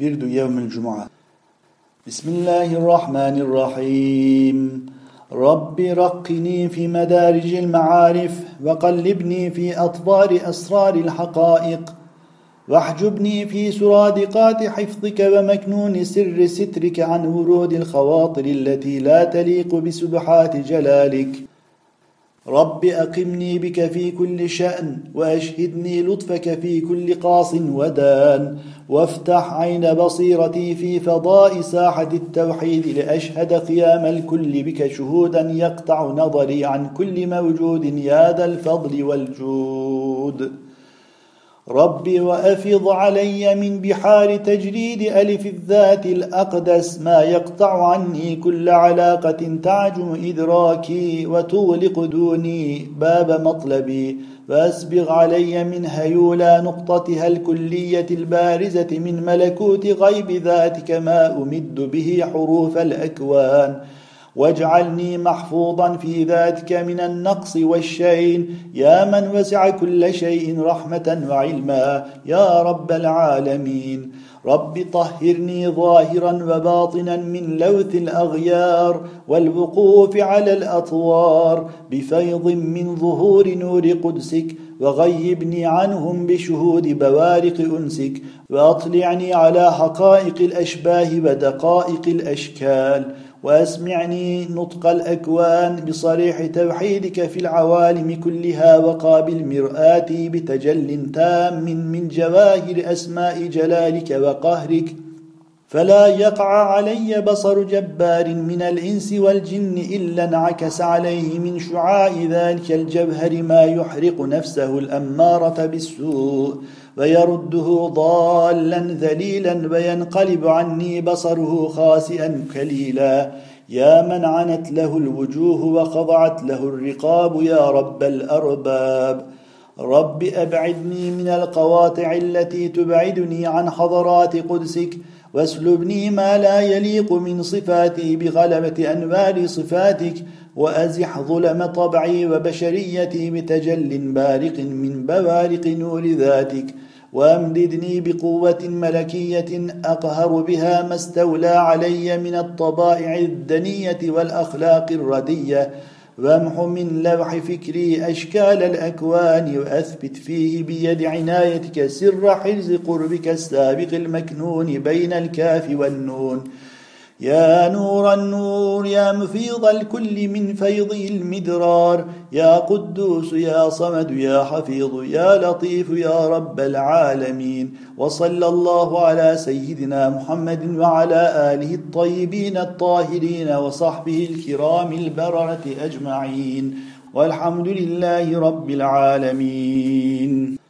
برد يوم الجمعة. بسم الله الرحمن الرحيم. رب رقني في مدارج المعارف وقلبني في أطوار أسرار الحقائق. واحجبني في سرادقات حفظك ومكنون سر سترك عن ورود الخواطر التي لا تليق بسبحات جلالك. رب أقمني بك في كل شأن وأشهدني لطفك في كل قاص ودان وافتح عين بصيرتي في فضاء ساحة التوحيد لأشهد قيام الكل بك شهودا يقطع نظري عن كل موجود يا ذا الفضل والجود ربي وأفض علي من بحار تجريد ألف الذات الأقدس ما يقطع عني كل علاقة تعجم إدراكي وتغلق دوني باب مطلبي فأسبغ علي من هيولا نقطتها الكلية البارزة من ملكوت غيب ذاتك ما أمد به حروف الأكوان واجعلني محفوظا في ذاتك من النقص والشين. يا من وسع كل شيء رحمة وعلما. يا رب العالمين. رب طهرني ظاهرا وباطنا من لوث الأغيار والوقوف على الأطوار. بفيض من ظهور نور قدسك وغيبني عنهم بشهود بوارق أنسك. وأطلعني على حقائق الأشباه ودقائق الأشكال. واسمعني نطق الأكوان بصريح توحيدك في العوالم كلها وقابل مرآتي بتجل تام من جواهر أسماء جلالك وقهرك. فلا يقع علي بصر جبار من الإنس والجن إلا انعكس عليه من شعاع ذلك الجوهر ما يحرق نفسه الأمارة بالسوء ويرده ضالا ذليلا وينقلب عني بصره خاسئا كليلا. يا من عنت له الوجوه وخضعت له الرقاب يا رب الأرباب. رب أبعدني من القواطع التي تبعدني عن حضرات قدسك واسلبني ما لا يليق من صفاتي بغلبة أنوار صفاتك وأزح ظلم طبعي وبشريتي بتجل بارق من بوارق نور ذاتك. وأمددني بقوة ملكية أقهر بها ما استولى علي من الطبائع الدنية والأخلاق الردية. وامح من لوح فكري أشكال الأكوان وأثبت فيه بيد عنايتك سر حرز قربك السابق المكنون بين الكاف والنون. يا نور النور يا مفيض الكل من فيض المدرار يا قدوس يا صمد يا حفيظ يا لطيف يا رب العالمين وصلى الله على سيدنا محمد وعلى آله الطيبين الطاهرين وصحبه الكرام البررة أجمعين والحمد لله رب العالمين